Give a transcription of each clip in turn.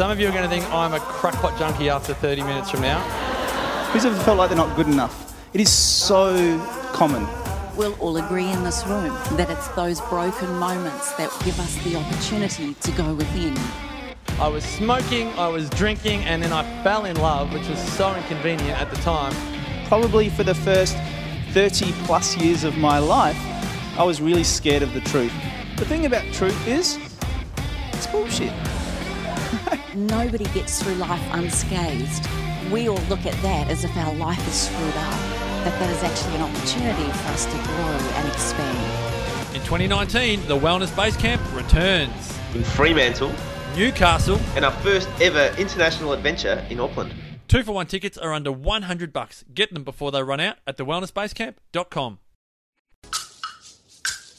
Some of you are going to think I'm a crackpot junkie after 30 minutes from now. Who's ever felt like they're not good enough? It is so common. We'll all agree in this room that it's those broken moments that give us the opportunity to go within. I was smoking, I was drinking, and then I fell in love, which was so inconvenient at the time. Probably for the first 30 plus years of my life, I was really scared of the truth. The thing about truth is, it's bullshit. Nobody gets through life unscathed. We all look at that as if our life is screwed up, but that is actually an opportunity for us to grow and expand. In 2019, the Wellness Base Camp returns. in Fremantle Newcastle, and our first ever international adventure in Auckland. two for one tickets are under 100 bucks. Get them before they run out at thewellnessbasecamp.com.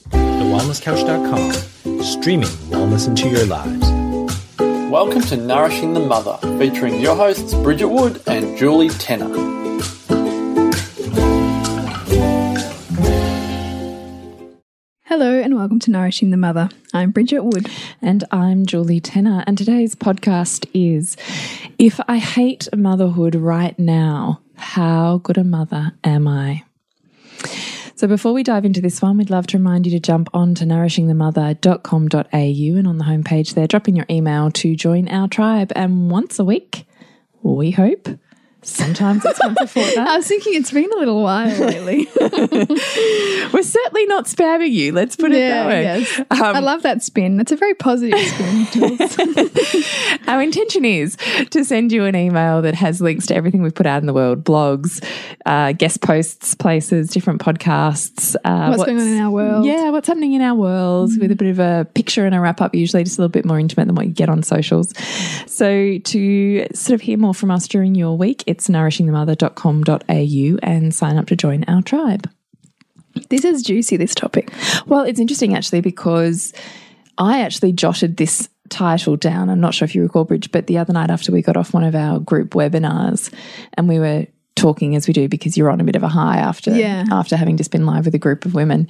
TheWellnessCouch.com, streaming wellness into your lives. Welcome to Nourishing the Mother, featuring your hosts Bridget Wood and Julie Tenner. Hello and welcome to Nourishing the Mother. I'm Bridget Wood. And I'm Julie Tenner. And today's podcast is If I Hate Motherhood Right Now, How Good a Mother Am I? So before we dive into this one, we'd love to remind you to jump on to nourishingthemother.com.au and on the homepage there, drop in your email to join our tribe. And once a week, we hope, sometimes it's once a fortnight. I was thinking it's been a little while lately. We're certainly not spamming you. Let's put it that way. yes. Um, I love that spin. That's a very positive spin. Our intention is to send you an email that has links to everything we've put out in the world blogs, uh, guest posts, places, different podcasts. Uh, What's going on in our world. Yeah, what's happening in our world with a bit of a picture and a wrap up, usually just a little bit more intimate than what you get on socials. So, to sort of hear more from us during your week, it's nourishingthemother.com.au and sign up to join our tribe. This is juicy, this topic. Well, it's interesting actually because I actually jotted this title down. I'm not sure if you recall, Bridge, but the other night after we got off one of our group webinars and we were talking as we do because you're on a bit of a high after Yeah. after having just been live with a group of women.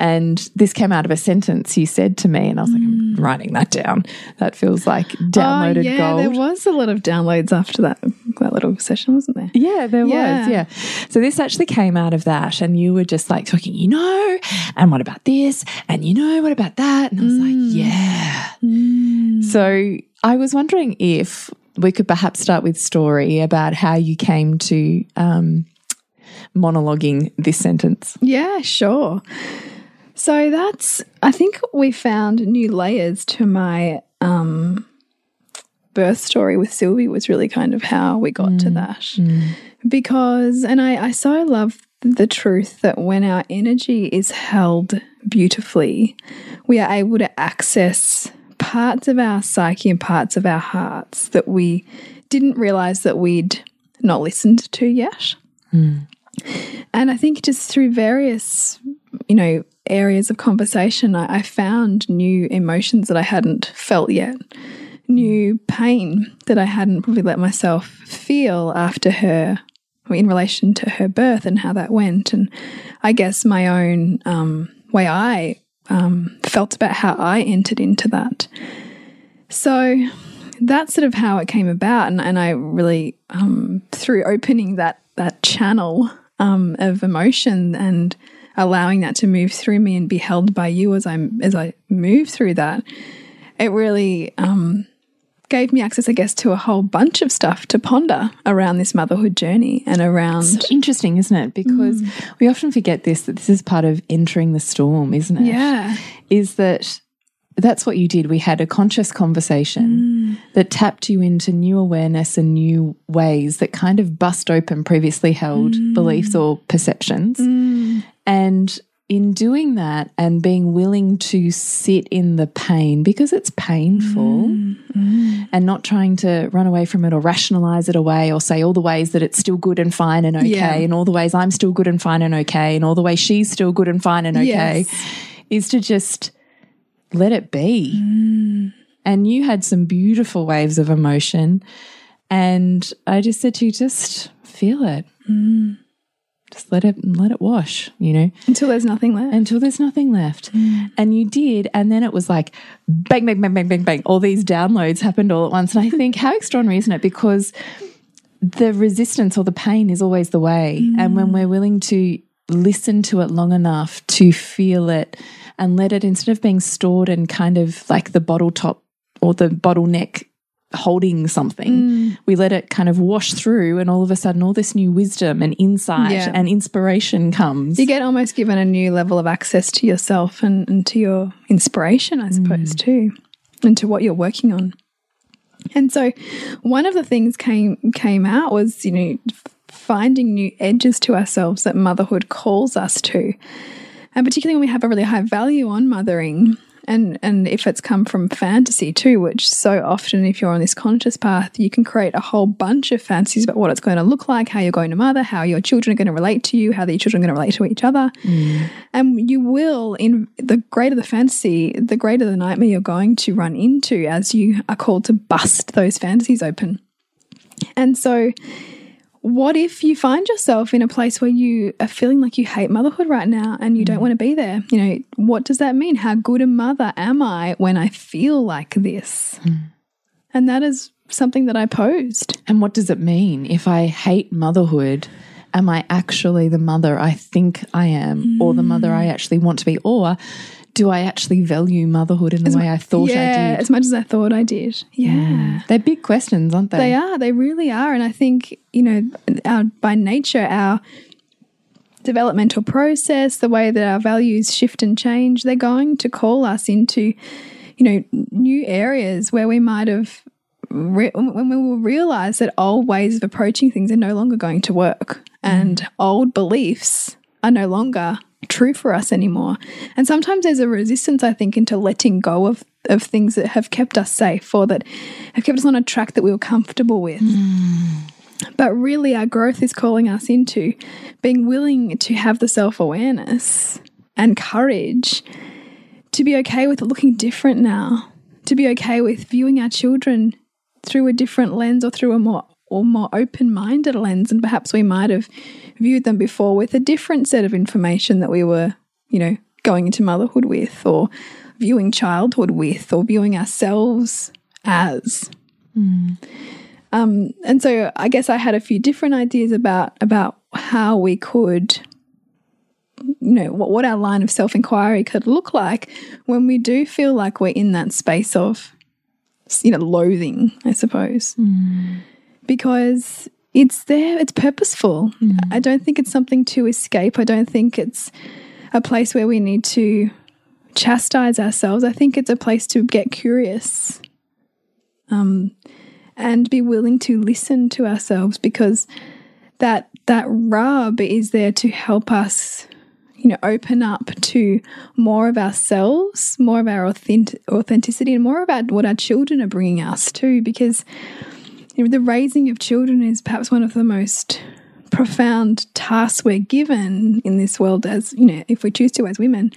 And this came out of a sentence you said to me and I was like, I'm mm. writing that down. That feels like oh, downloaded oh, yeah, gold. there was a lot of downloads after that, that little session, wasn't there? Yeah, there Yeah. was. Yeah. So this actually came out of that. And you were just like talking, you know, and what about this? And you know, what about that? And I was like, mm. yeah. Mm. So I was wondering if we could perhaps start with story about how you came to um, monologuing this sentence. Yeah, sure. So that's, I think we found new layers to my um, birth story with Sylvie, was really kind of how we got to that. Because, and I, I so love the truth that when our energy is held beautifully, we are able to access parts of our psyche and parts of our hearts that we didn't realize that we'd not listened to yet. And I think just through various, you know, areas of conversation, I, I found new emotions that I hadn't felt yet, new pain that I hadn't probably let myself feel after her, in relation to her birth and how that went. And I guess my own um, way I um, felt about how I entered into that. So that's sort of how it came about. And, and I really, um, through opening that, that channel um, of emotion and allowing that to move through me and be held by you as I as I move through that, it really um, gave me access, I guess, to a whole bunch of stuff to ponder around this motherhood journey and around. So interesting, isn't it? Because mm. we often forget this that this is part of entering the storm, isn't it? Yeah. Is that that's what you did. We had a conscious conversation mm. that tapped you into new awareness and new ways that kind of bust open previously held mm. beliefs or perceptions. And in doing that and being willing to sit in the pain because it's painful mm, mm. and not trying to run away from it or rationalize it away or say all the ways that it's still good and fine and okay Yeah. and all the ways I'm still good and fine and okay and all the ways she's still good and fine and okay Yes. is to just let it be. Mm. And you had some beautiful waves of emotion. And I just said to you, just feel it. Just let it let it wash, you know, Until there's nothing left. until there's nothing left. Mm. And you did, and then it was like bang, bang, bang, bang, bang, bang. All these downloads happened all at once. And I think how extraordinary, isn't it? Because the resistance or the pain is always the way. Mm. And when we're willing to listen to it long enough to feel it and let it, instead of being stored and kind of like the bottle top or the bottleneck holding something, mm. we let it kind of wash through, and all of a sudden, all this new wisdom and insight Yeah. and inspiration comes. you get almost given a new level of access to yourself and, and to your inspiration, I suppose, mm. too, and to what you're working on. And so, one of the things came came out was you know finding new edges to ourselves that motherhood calls us to, and particularly when we have a really high value on mothering. And, and if it's come from fantasy too, which so often, if you're on this conscious path, you can create a whole bunch of fantasies about what it's going to look like, how you're going to mother, how your children are going to relate to you, how the children are going to relate to each other. Mm. And you will, in the greater the fantasy, the greater the nightmare you're going to run into as you are called to bust those fantasies open. And so, what if you find yourself in a place where you are feeling like you hate motherhood right now and you don't mm. want to be there? You know, what does that mean? How good a mother am I when I feel like this? Mm. And that is something that I posed. And what does it mean? If I hate motherhood, am I actually the mother I think I am, or the mother I mm. actually want to be? Or do I actually value motherhood in the way I thought yeah, I did? Yeah, as much as I thought I did. Yeah. Mm. They're big questions, aren't they? They are. They really are. And I think, you know, our, by nature, our developmental process, the way that our values shift and change, they're going to call us into, you know, new areas where we might have, when we will realize that old ways of approaching things are no longer going to work and mm. old beliefs are no longer true for us anymore. And sometimes there's a resistance, I think, into letting go of, of things that have kept us safe or that have kept us on a track that we were comfortable with. Mm. But really, our growth is calling us into being willing to have the self awareness and courage to be okay with looking different now, to be okay with viewing our children through a different lens or through a more or more open-minded lens and perhaps we might have viewed them before with a different set of information that we were you know going into motherhood with or viewing childhood with or viewing ourselves as. Um, and so I guess I had a few different ideas about about how we could, you know, what, what our line of self inquiry could look like when we do feel like we're in that space of, you know, loathing, I suppose, because it's there, it's purposeful. I don't think it's something to escape. I don't think it's a place where we need to chastise ourselves. I think it's a place to get curious um, and be willing to listen to ourselves because that that rub is there to help us you know open up to more of ourselves more of our authentic, authenticity and more about what our children are bringing us to because the raising of children is perhaps one of the most profound tasks we're given in this world as you know if we choose to as women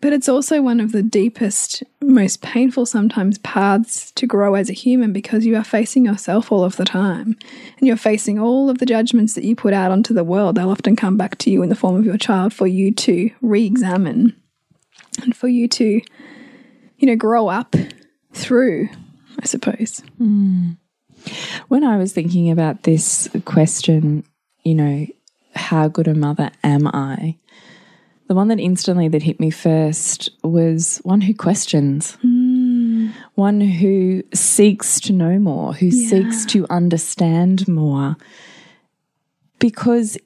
but it's also one of the deepest most painful sometimes paths to grow as a human because you are facing yourself all of the time. And you're facing all of the judgments that you put out onto the world. They'll often come back to you in the form of your child for you to re-examine and for you to you know grow up through i suppose hmm. When I was thinking about this question, you know, how good a mother am I? The one that instantly that hit me first was one who questions. Hmm. One who seeks to know more, who seeks to understand more. Because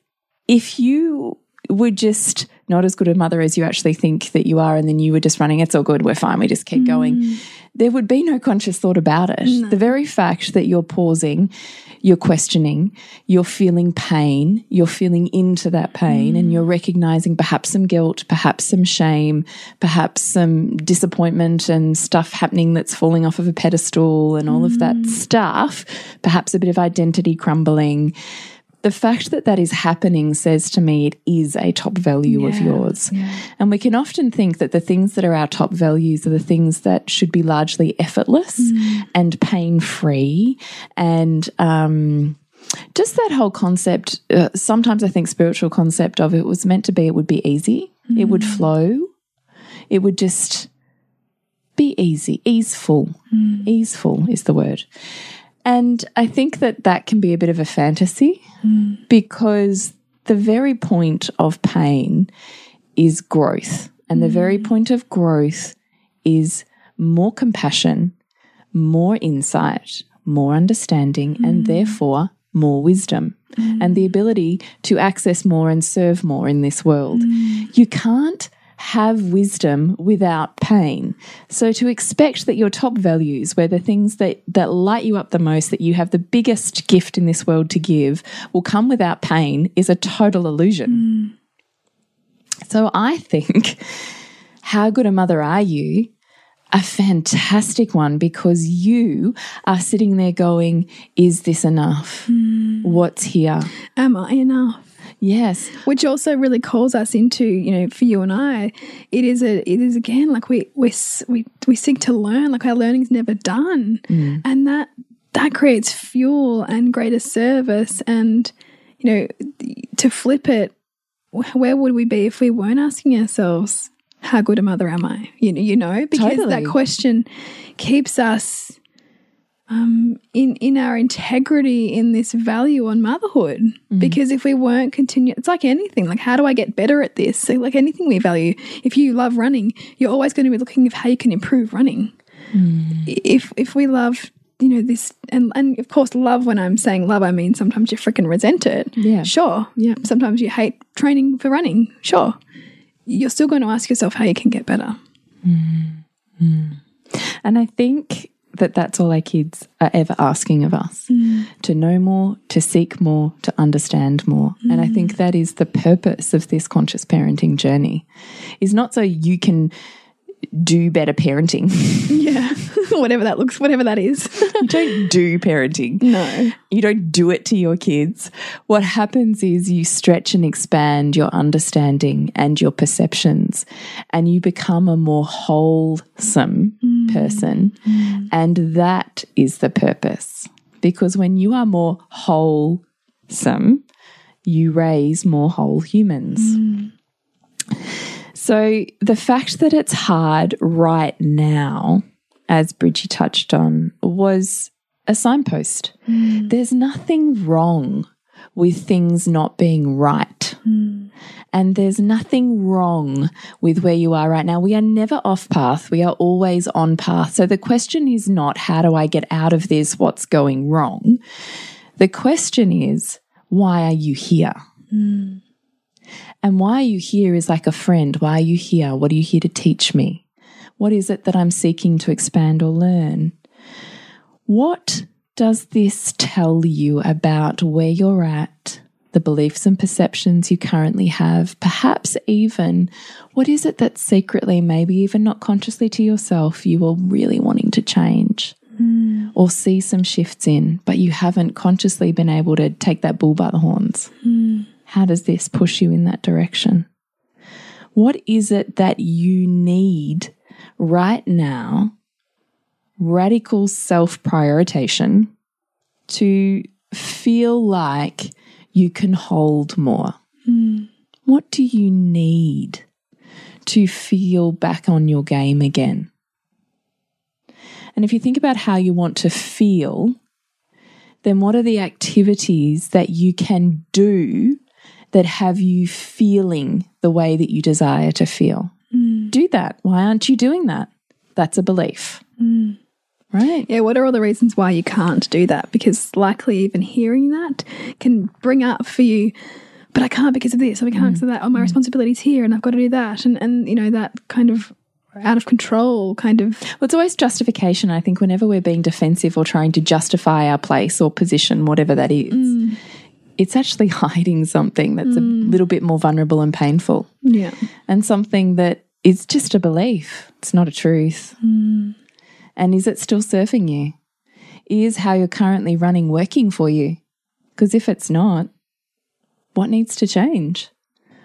if you were just not as good a mother as you actually think that you are, and then you were just running, it's all good, we're fine, we just keep going, mm. there would be no conscious thought about it. The very fact that you're pausing, you're questioning, you're feeling pain, you're feeling into that pain, and mm. you're recognizing perhaps some guilt, perhaps some shame, perhaps some disappointment and stuff happening that's falling off of a pedestal and all of that mm. stuff, perhaps a bit of identity crumbling the fact that that is happening says to me it is a top value of yours. And we can often think that the things that are our top values are the things that should be largely effortless and pain free and, um, just that whole concept. Uh, sometimes I think spiritual concept of it was meant to be. It would be easy. It would flow. It would just be easy, easeful. Easeful is the word. And I think that that can be a bit of a fantasy mm. because the very point of pain is growth. And the very mm. point of growth is more compassion, more insight, more understanding, and mm. therefore more wisdom. And the ability to access more and serve more in this world. You can't have wisdom without pain. So to expect that your top values, where the things that, that light you up the most, that you have the biggest gift in this world to give, will come without pain is a total illusion. Mm. So I think, how good a mother are you? A fantastic one because you are sitting there going, Is this enough? Mm. What's here? Am I enough? Yes. Which also really calls us into, you know, for you and I, it is a, it is again like we we we we seek to learn, like our learning's never done, mm. and that that creates fuel and greater service, and you know, to flip it, where would we be if we weren't asking ourselves, how good a mother am I? You know, you know, because Totally. that question keeps us um, in in our integrity in this value on motherhood. Mm. Because if we weren't continue, it's like anything. Like, how do I get better at this? So like anything we value. If you love running, you're always going to be looking at how you can improve running. Mm. If if we love. You know this, and and of course, love. When I'm saying love, I mean sometimes you freaking resent it. Yeah. sure. Yeah. Sometimes you hate training for running. Sure. You're still going to ask yourself how you can get better. Mm. And I think that that's all our kids are ever asking of us mm. to know more, to seek more, to understand more. And I mm. think that is the purpose of this conscious parenting journey is not so you can do better parenting. Yeah, whatever that looks, whatever that is. You don't do parenting. no. You don't do it to your kids. What happens is you stretch and expand your understanding and your perceptions, and you become a more wholesome mm. person. Mm. And that is the purpose. Because when you are more wholesome, you raise more whole humans. Mm. So the fact that it's hard right now, as Bridgie touched on, was a signpost. Hmm. There's nothing wrong with things not being right. Hmm. And there's nothing wrong with where you are right now. We are never off path. We are always on path. So the question is not, how do I get out of this? What's going wrong? The question is, why are you here? Hmm. And why are you here is like a friend. Why are you here? What are you here to teach me? What is it that I'm seeking to expand or learn? What does this tell you about where you're at, the beliefs and perceptions you currently have? Perhaps even what is it that secretly, maybe even not consciously to yourself, you are really wanting to change? Hmm. Or see some shifts in, but you haven't consciously been able to take that bull by the horns. Hmm. How does this push you in that direction? What is it that you need right now? Radical self prioritization to feel like you can hold more. Hmm. What do you need to feel back on your game again? And if you think about how you want to feel, then what are the activities that you can do that have you feeling the way that you desire to feel? Do that. Why aren't you doing that? That's a belief. Mm. Right. Yeah, what are all the reasons why you can't do that? Because likely even hearing that can bring up for you, but I can't because of this, or we can't mm. because of that, or my mm. responsibility's here and I've got to do that. And, and you know, that kind of out of control kind of Well, it's always justification. I think whenever we're being defensive or trying to justify our place or position, whatever that is, it's actually hiding something that's a little bit more vulnerable and painful yeah. and something that is just a belief. It's not a truth. Hmm. And is it still serving you? Is how you're currently running working for you? Because if it's not, what needs to change?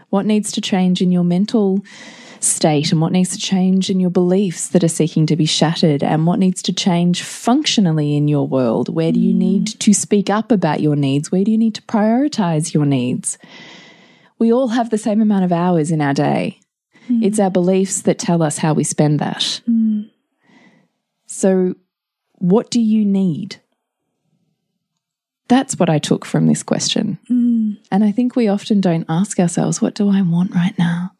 What needs to change in your mental state and what needs to change in your beliefs that are seeking to be shattered and what needs to change functionally in your world? Where do you hmm. need to speak up about your needs? Where do you need to prioritize your needs? We all have the same amount of hours in our day. Hmm. It's our beliefs that tell us how we spend that. Hmm. So, what do you need? That's what I took from this question. Hmm. And I think we often don't ask ourselves, what do I want right now?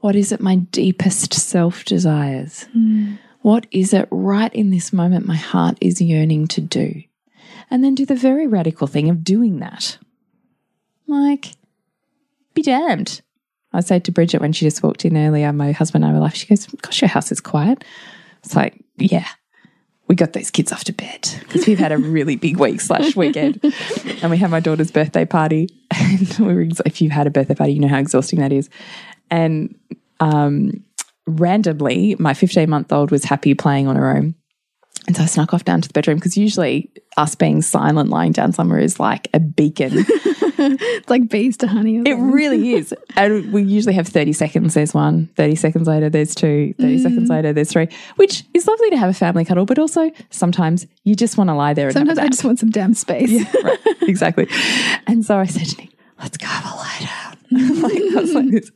What is it my deepest self desires? What is it right in this moment my heart is yearning to do? And then do the very radical thing of doing that. Like, be damned. I said to Bridget when she just walked in earlier, my husband and I were like, she goes, Gosh, your house is quiet. It's like, yeah, we got those kids off to bed because we've had a really big week slash weekend. and we had my daughter's birthday party. And we were, if you've had a birthday party, you know how exhausting that is. And um, randomly, my 15 month old was happy playing on her own. And so I snuck off down to the bedroom because usually us being silent lying down somewhere is like a beacon. It's like bees to honey. It really is. And we usually have 30 seconds, there's one. 30 seconds later, there's two. 30 seconds later, there's three, which is lovely to have a family cuddle, but also sometimes you just want to lie there and Sometimes I just want some damn space. right, exactly. And so I said to Nick, let's go have a lie down. like, I was like this.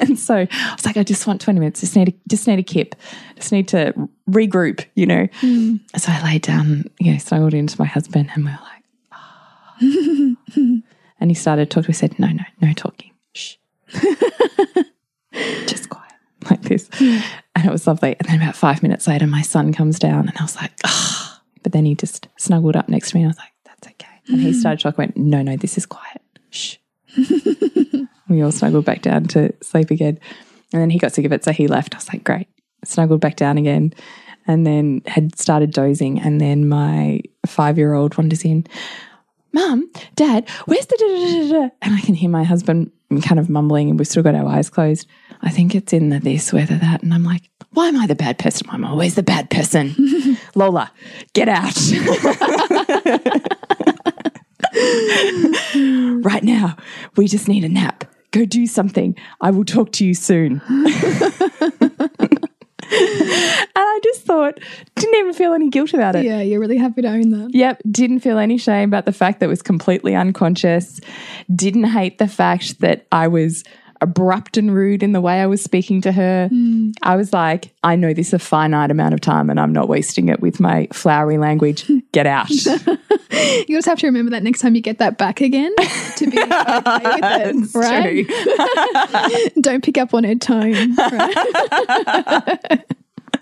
And so I was like, I just want 20 minutes. Just need a, just need a kip. Just need to regroup, you know. So I laid down, you know, snuggled into my husband and we were like, "Ah." And he started talking. We said, no, no, no talking. Shh. just quiet like this. And it was lovely. And then about five minutes later, my son comes down and I was like, ah. But then he just snuggled up next to me and I was like, that's okay. And he started talking, went, no, no, this is quiet. Shh. we all snuggled back down to sleep again. And then he got sick of it, so he left. I was like, great. Snuggled back down again and then had started dozing. And then my five year old wanders in, Mum, Dad, where's the da da da da? And I can hear my husband kind of mumbling, and we've still got our eyes closed. I think it's in the this, whether that. And I'm like, why am I the bad person? I'm always the bad person. Lola, get out. right now, we just need a nap. Go do something. I will talk to you soon. And I just thought, didn't even feel any guilt about it. Yeah, you're really happy to own that. Yep, didn't feel any shame about the fact that it was completely unconscious. Didn't hate the fact that I was abrupt and rude in the way I was speaking to her. Hmm. I was like, I know this a finite amount of time and I'm not wasting it with my flowery language. Get out. You just have to remember that next time you get that back again to be okay with it, right? Don't pick up on her tone.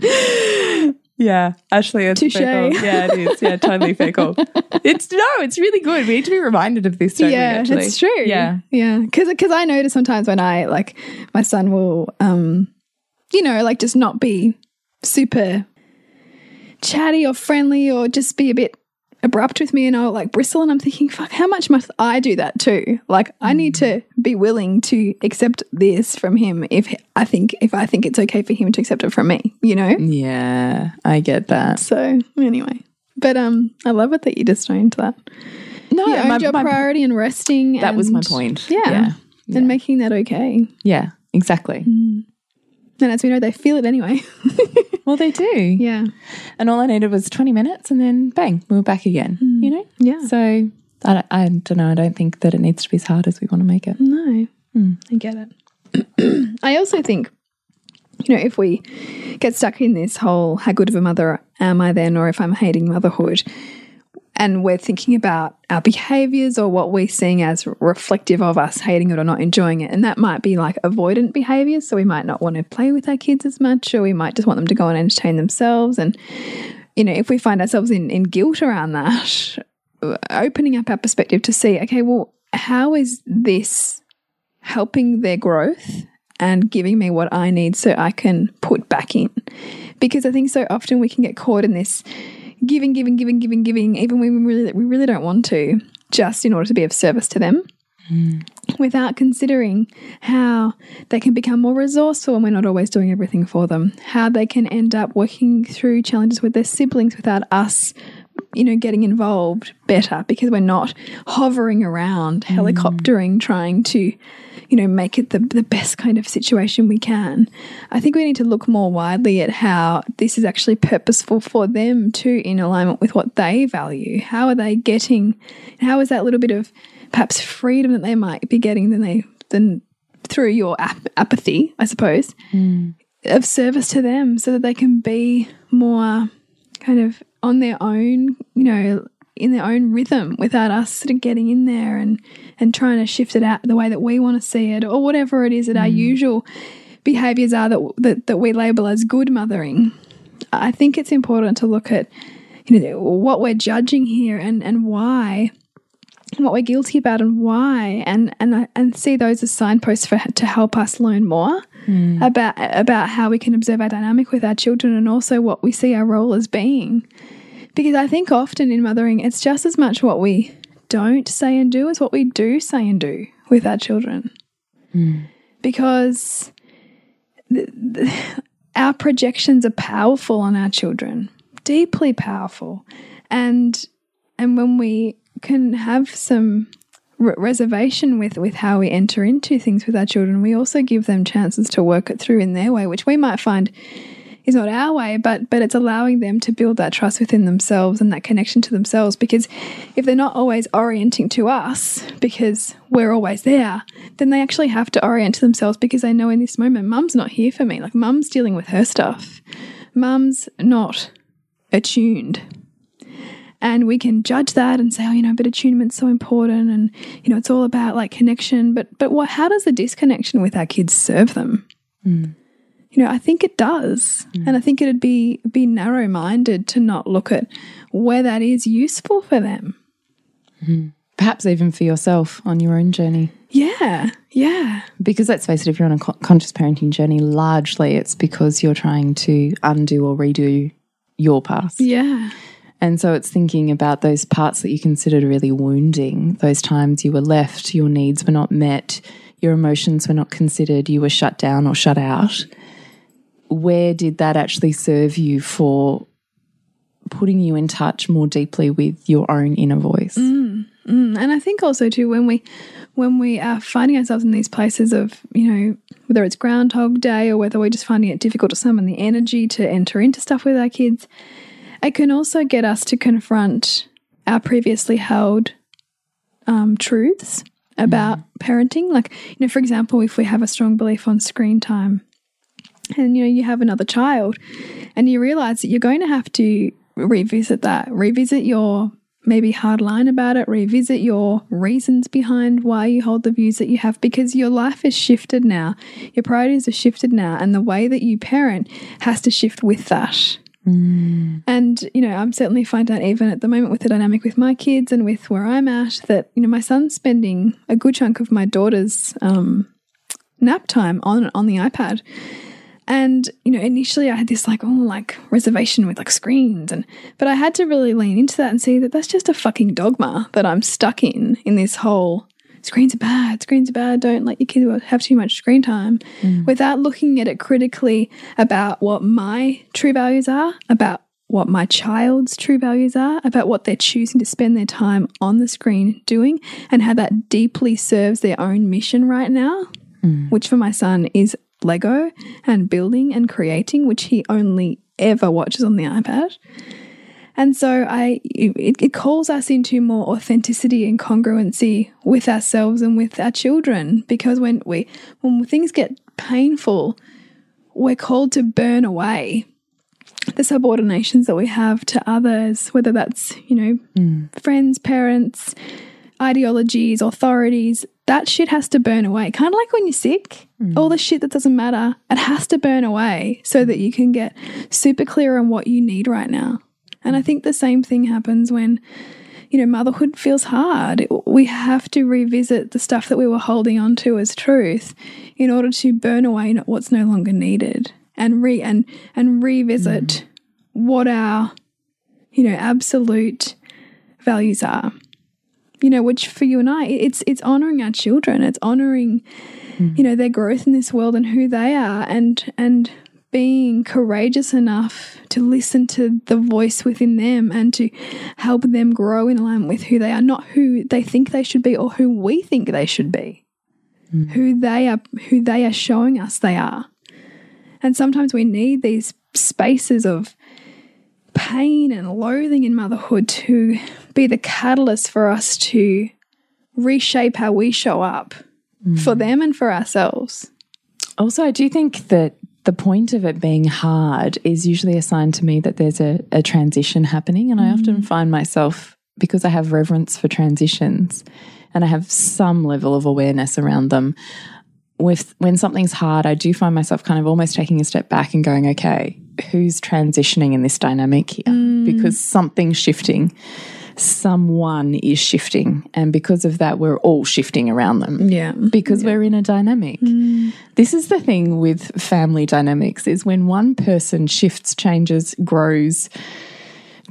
Right? Yeah, Ashley, it's call. Yeah, it is. Yeah, totally call. It's no, it's really good. We need to be reminded of this. Yeah, we, actually? it's true. Yeah, yeah. Because because I notice sometimes when I like my son will, um, you know, like just not be super chatty or friendly or just be a bit abrupt with me and I'll like bristle and I'm thinking, fuck, how much must I do that too? Like I need to be willing to accept this from him if I think if I think it's okay for him to accept it from me, you know? yeah, I get that. So anyway. But um I love it that you just owned that. No, You owned your priority and resting that was my point. Yeah. yeah, And making that okay. yeah exactly. And as we know, they feel it anyway. Well, they do. yeah. And all I needed was 20 minutes and then bang, we were back again, hmm. you know? Yeah. So I, don't- I don't know. I don't think that it needs to be as hard as we want to make it. No, hmm. I get it. I also think, you know, if we get stuck in this whole how good of a mother am I then, or if I'm hating motherhood, and we're thinking about our behaviors or what we're seeing as reflective of us hating it or not enjoying it. And that might be like avoidant behaviors. So we might not want to play with our kids as much, or we might just want them to go and entertain themselves. And, you know, if we find ourselves in, in guilt around that, opening up our perspective to see, okay, well, how is this helping their growth and giving me what I need so I can put back in. Because I think so often we can get caught in this giving, giving, giving, giving, giving, even when we really we really don't want to, just in order to be of service to them. Mm. Without considering how they can become more resourceful when we're not always doing everything for them, how they can end up working through challenges with their siblings without us you know, getting involved better because we're not hovering around, mm. helicoptering, trying to you know, make it the, the best kind of situation we can. I think we need to look more widely at how this is actually purposeful for them too, in alignment with what they value. How are they getting, how is that little bit of perhaps freedom that they might be getting than they, than through your ap apathy, I suppose, mm. of service to them so that they can be more kind of on their own, you know, in their own rhythm without us sort of getting in there and and trying to shift it out the way that we want to see it or whatever it is that our mm. usual behaviors are that, that that we label as good mothering. I think it's important to look at you know what we're judging here and and why and what we're guilty about and why. And and uh, and see those as signposts for to help us learn more mm. about about how we can observe our dynamic with our children and also what we see our role as being because I think often in mothering it's just as much what we don't say and do as what we do say and do with our children. Hmm. Because the, the, our projections are powerful on our children deeply powerful. And and when we can have some re reservation with with how we enter into things with our children we also give them chances to work it through in their way which we might find is not our way but but it's allowing them to build that trust within themselves and that connection to themselves. Because if they're not always orienting to us because we're always there then they actually have to orient to themselves because they know in this moment mum's not here for me. Like mum's dealing with her stuff. Mum's not attuned. And we can judge that and say oh you know but attunement's so important and you know it's all about like connection. But but what how does the disconnection with our kids serve them hmm. You know i think it does mm. and i think it'd be be narrow minded to not look at where that is useful for them hmm. Perhaps even for yourself on your own journey. yeah yeah Because let's face it, if you're on a co- conscious parenting journey, largely it's because you're trying to undo or redo your past. yeah And so it's thinking about those parts that you considered really wounding, those times you were left, your needs were not met, your emotions were not considered, you were shut down or shut out. Where did that actually serve you for putting you in touch more deeply with your own inner voice? Mm, and I think also too when we when we are finding ourselves in these places of you know whether it's Groundhog Day or whether we're just finding it difficult to summon the energy to enter into stuff with our kids, it can also get us to confront our previously held um, truths about parenting. Like you know, for example, if we have a strong belief on screen time, and you know you have another child, and you realize that you're going to have to revisit that, revisit your maybe hard line about it, revisit your reasons behind why you hold the views that you have because your life is shifted now. Your priorities are shifted now, and the way that you parent has to shift with that. And, you know, I'm certainly finding that even at the moment with the dynamic with my kids and with where I'm at, that, you know, my son's spending a good chunk of my daughter's um, nap time on on the iPad. And, you know, initially I had this like, oh, like reservation with like screens. And, but I had to really lean into that and see that that's just a fucking dogma that I'm stuck in, in this whole screens are bad, screens are bad, don't let your kid have too much screen time mm. without looking at it critically about what my true values are, about what my child's true values are, about what they're choosing to spend their time on the screen doing, and how that deeply serves their own mission right now, mm. which for my son is Lego and building and creating, which he only ever watches on the iPad. And so I it, it calls us into more authenticity and congruency with ourselves and with our children because when we when things get painful, we're called to burn away the subordinations that we have to others, whether that's, you know, mm. friends, parents, ideologies, authorities, that shit has to burn away. Kind of like when you're sick, mm. all the shit that doesn't matter, it has to burn away so that you can get super clear on what you need right now. And I think the same thing happens when, you know, motherhood feels hard. We have to revisit the stuff that we were holding on to as truth in order to burn away what's no longer needed and re and and revisit mm. what our, you know, absolute values are you know which for you and i it's it's honoring our children. It's honoring mm. you know their growth in this world and who they are and and being courageous enough to listen to the voice within them and to help them grow in alignment with who they are not who they think they should be or who we think they should be. Mm. Who they are who they are showing us they are. And sometimes we need these spaces of pain and loathing in motherhood to be the catalyst for us to reshape how we show up for mm. them and for ourselves. Also, I do think that the point of it being hard is usually a sign to me that there's a, a transition happening. And I mm. often find myself, because I have reverence for transitions and I have some level of awareness around them, with when something's hard, I do find myself kind of almost taking a step back and going, okay, who's transitioning in this dynamic here? Mm. Because something's shifting. Someone is shifting. And because of that, we're all shifting around them Yeah. because we're in a dynamic. Mm. This is the thing with family dynamics is when one person shifts, changes, grows,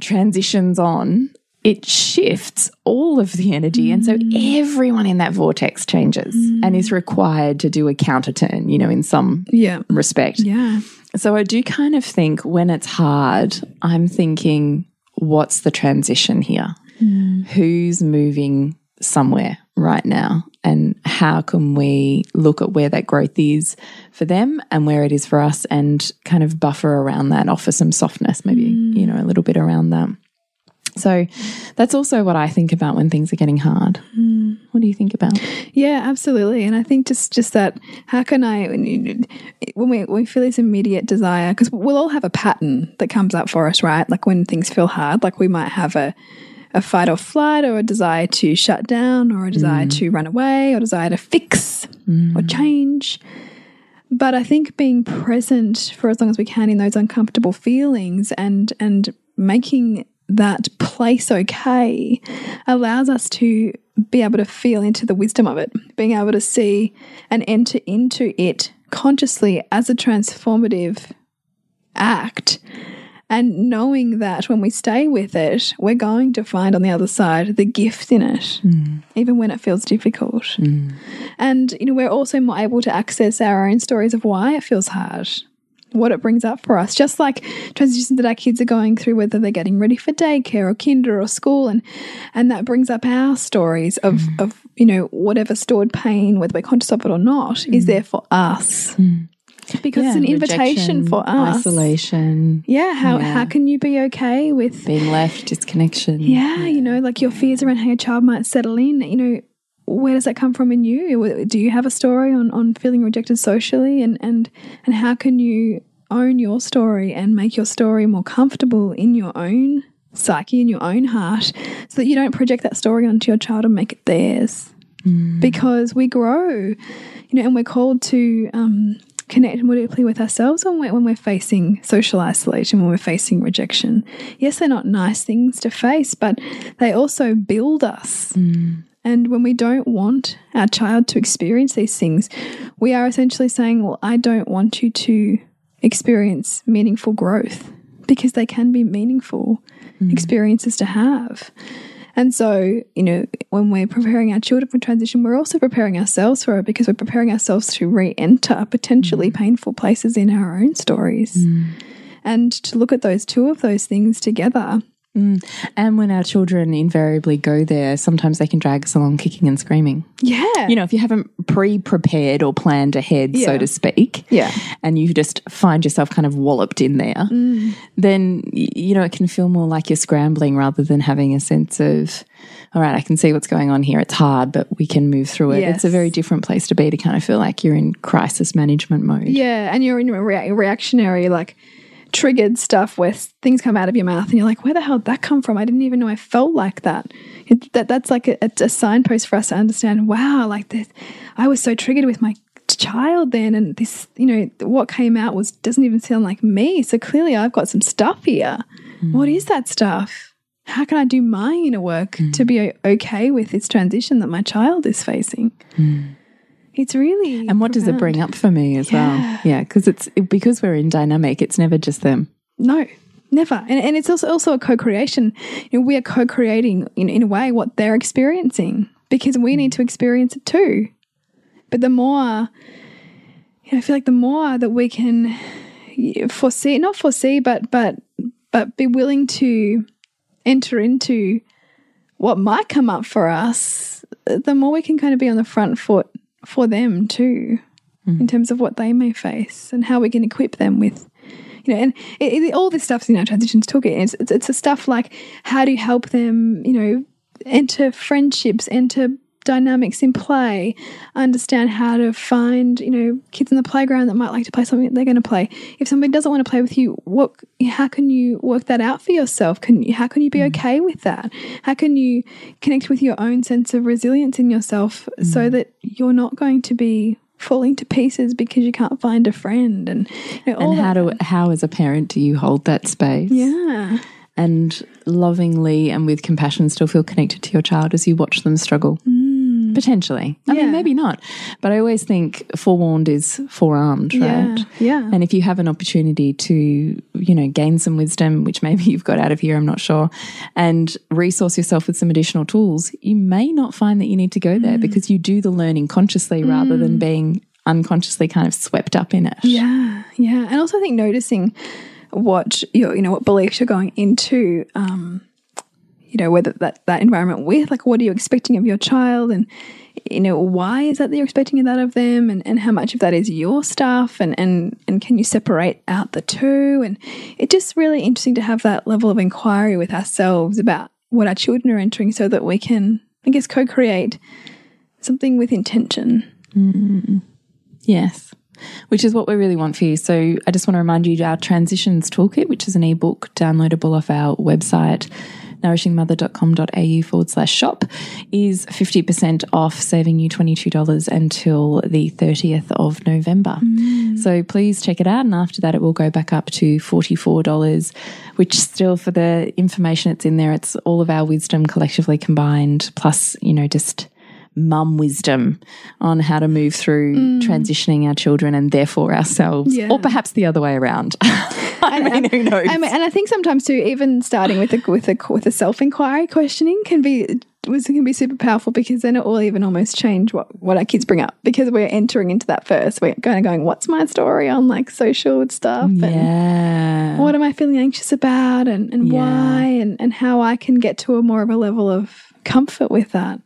transitions on, it shifts all of the energy. And so mm. everyone in that vortex changes mm. and is required to do a counter turn, you know, in some Yeah. respect. Yeah. So I do kind of think when it's hard, I'm thinking, what's the transition here? Mm. Who's moving somewhere right now? And how can we look at where that growth is for them and where it is for us and kind of buffer around that, offer some softness, maybe, mm. you know, a little bit around that. So that's also what I think about when things are getting hard. Hmm. What do you think about? Yeah, absolutely. And I think just just that how can I when, you, when we when we feel this immediate desire because we'll all have a pattern that comes up for us, right? Like when things feel hard, like we might have a a fight or flight or a desire to shut down or a desire mm. to run away or desire to fix mm. or change. But I think being present for as long as we can in those uncomfortable feelings and and making that place okay allows us to be able to feel into the wisdom of it, being able to see and enter into it consciously as a transformative act. And knowing that when we stay with it, we're going to find on the other side the gift in it, mm. even when it feels difficult. Mm. And, you know, we're also more able to access our own stories of why it feels hard, what it brings up for us. Just like transitions that our kids are going through, whether they're getting ready for daycare or kinder or school, and and that brings up our stories of mm. of you know whatever stored pain, whether we're conscious of it or not, is mm. there for us. Mm. Because it's an invitation for us. Isolation, Yeah, how Yeah. how can you be okay with being left, disconnection. yeah, you know, like your fears around how your child might settle in, you know, where does that come from in you? Do you have a story on, on feeling rejected socially and, and and how can you own your story and make your story more comfortable in your own psyche, in your own heart, so that you don't project that story onto your child and make it theirs. Because we grow, you know, and we're called to um, connect more deeply with ourselves when we're, when we're facing social isolation, when we're facing rejection. Yes, they're not nice things to face, but they also build us. And when we don't want our child to experience these things, we are essentially saying, Well, I don't want you to experience meaningful growth because they can be meaningful mm-hmm. experiences to have. And so, you know, when we're preparing our children for transition, we're also preparing ourselves for it because we're preparing ourselves to re enter potentially mm-hmm. painful places in our own stories. Mm. And to look at those two of those things together. Mm. And when our children invariably go there, sometimes they can drag us along kicking and screaming. Yeah. You know, if you haven't pre prepared or planned ahead, so to speak, Yeah. and you just find yourself kind of walloped in there, mm. then, you know, it can feel more like you're scrambling rather than having a sense of, all right, I can see what's going on here. It's hard, but we can move through it. It's a very different place to be to kind of feel like you're in crisis management mode. Yeah, and you're in a reactionary, like triggered stuff where things come out of your mouth, and you're like, "Where the hell did that come from? I didn't even know I felt like that." It, that that's like a, a signpost for us to understand. Wow, like this, I was so triggered with my child then, and this, you know, what came out was doesn't even sound like me. So clearly, I've got some stuff here. Hmm. What is that stuff? How can I do my inner work to hmm. be okay with this transition that my child is facing? Hmm. It's really And what does it bring up for me as well? Yeah, because it's because we're in dynamic, it's never just them. No, never. And, and it's also also a co-creation. You know, we are co-creating in, in a way what they're experiencing because we need to experience it too. But the more, you know, I feel like the more that we can foresee, not foresee, but but but be willing to enter into what might come up for us, the more we can kind of be on the front foot for them too, in mm-hmm. terms of what they may face and how we can equip them with. You know, and it, it, all this stuff's in our transitions toolkit. It's, it's, it's the stuff like how do you help them, you know, enter friendships, enter dynamics in play, understand how to find, you know, kids in the playground that might like to play something that they're going to play. If somebody doesn't want to play with you, what how can you work that out for yourself? Can you, how can you be mm. okay with that? How can you connect with your own sense of resilience in yourself so mm. that you're not going to be falling to pieces because you can't find a friend and you know, all And how do how as a parent do you hold that space? yeah and lovingly and with compassion still feel connected to your child as you watch them struggle. Mm. Mm. Potentially. I Yeah. mean, maybe not. But I always think forewarned is forearmed, Yeah, right? yeah. And if you have an opportunity to, you know, gain some wisdom, which maybe you've got out of here, I'm not sure, and resource yourself with some additional tools, you may not find that you need to go there mm. because you do the learning consciously rather than mm. being unconsciously kind of swept up in it. Yeah, yeah, and also I think noticing what your you know what beliefs you're going into, um, you know whether that that environment with like what are you expecting of your child and you know why is that that you're expecting that of them and, and how much of that is your stuff and and and can you separate out the two and it's just really interesting to have that level of inquiry with ourselves about what our children are entering so that we can I guess co-create something with intention. Mm-hmm. Yes. Which is what we really want for you. So I just want to remind you our transitions toolkit, which is an ebook downloadable off our website, nourishingmother.com.au forward slash shop, is 50% off, saving you $22 until the 30th of November. Mm. So please check it out. And after that, it will go back up to $44, which still for the information that's in there, it's all of our wisdom collectively combined, plus, you know, just mum wisdom on how to move through mm. transitioning our children and therefore ourselves, Yeah. or perhaps the other way around. I mean, who knows? I mean, and I think sometimes too, even starting with a with a with a self inquiry questioning can be was can be super powerful because then it will even almost change what what our kids bring up because we're entering into that first. We're kind of going, what's my story on like social stuff and yeah. what am I feeling anxious about and and Yeah. why and and how I can get to a more of a level of comfort with that,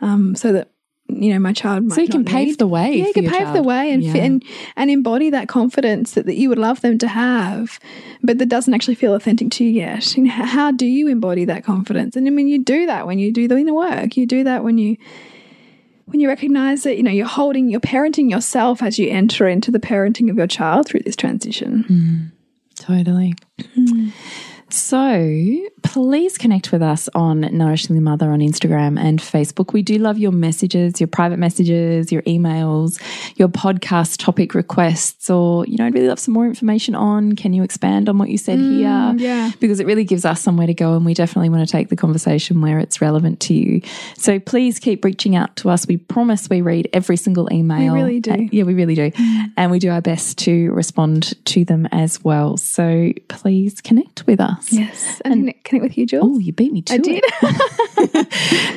um, so that. You know, my child might So you can pave need- the way Yeah, you can pave the way and, Yeah. and and embody that confidence that, that you would love them to have, but that doesn't actually feel authentic to you yet. You know, how do you embody that confidence? And I mean, you do that when you do the inner work. You do that when you when you recognize that you know you're holding, you're parenting yourself as you enter into the parenting of your child through this transition. Mm, totally. Mm. So please connect with us on Nourishing the Mother on Instagram and Facebook. We do love your messages, your private messages, your emails, your podcast topic requests, or, you know, I'd really love some more information on can you expand on what you said here? yeah. Because it really gives us somewhere to go and we definitely want to take the conversation where it's relevant to you. So please keep reaching out to us. We promise we read every single email. We really do. Uh, yeah, we really do. And we do our best to respond to them as well. So please connect with us. Yes, and, connect, connect with you, Jules. Oh, you beat me to I it. did.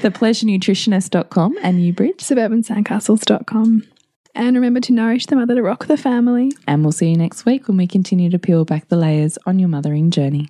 Thepleasurenutritionist.com and Newbridge. Suburbansandcastles.com. And remember to nourish the mother to rock the family. And we'll see you next week when we continue to peel back the layers on your mothering journey.